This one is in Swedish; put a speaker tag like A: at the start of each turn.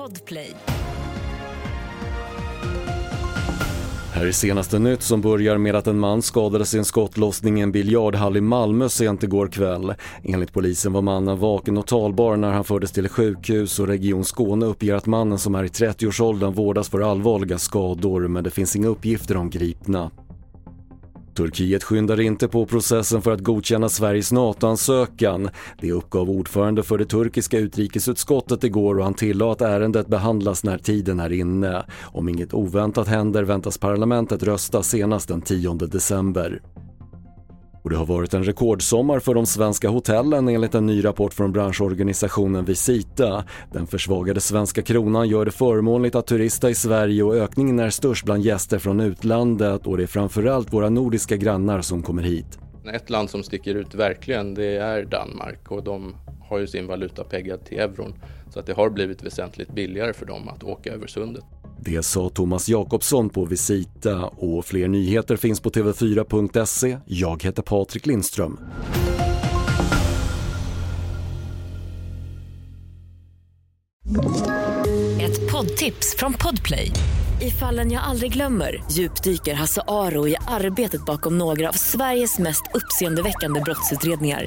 A: Podplay.
B: Här är senaste nytt som börjar med att en man skadades i en skottlossning i en biljardhall i Malmö sent igår kväll. Enligt polisen var mannen vaken och talbar när han fördes till sjukhus och Region Skåne uppger att mannen som är i 30-årsåldern vårdas för allvarliga skador men det finns inga uppgifter om gripna. Turkiet skyndar inte på processen för att godkänna Sveriges NATO-ansökan. Det uppgav ordförande för det turkiska utrikesutskottet igår och han tillade att ärendet behandlas när tiden är inne. Om inget oväntat händer väntas parlamentet rösta senast den 10 december. Och det har varit en rekordsommar för de svenska hotellen enligt en ny rapport från branschorganisationen Visita. Den försvagade svenska kronan gör det förmånligt att turista i Sverige och ökningen är störst bland gäster från utlandet och det är framförallt våra nordiska grannar som kommer hit.
C: Ett land som sticker ut verkligen det är Danmark och de har ju sin valuta peggad till euron så att det har blivit väsentligt billigare för dem att åka över sundet.
B: Det sa Thomas Jakobsson på Visita och fler nyheter finns på tv4.se. Jag heter Patrik Lindström.
A: Ett poddtips från Podplay. I fallen jag aldrig glömmer djupdyker Hasse Aro i arbetet bakom några av Sveriges mest uppseendeväckande brottsutredningar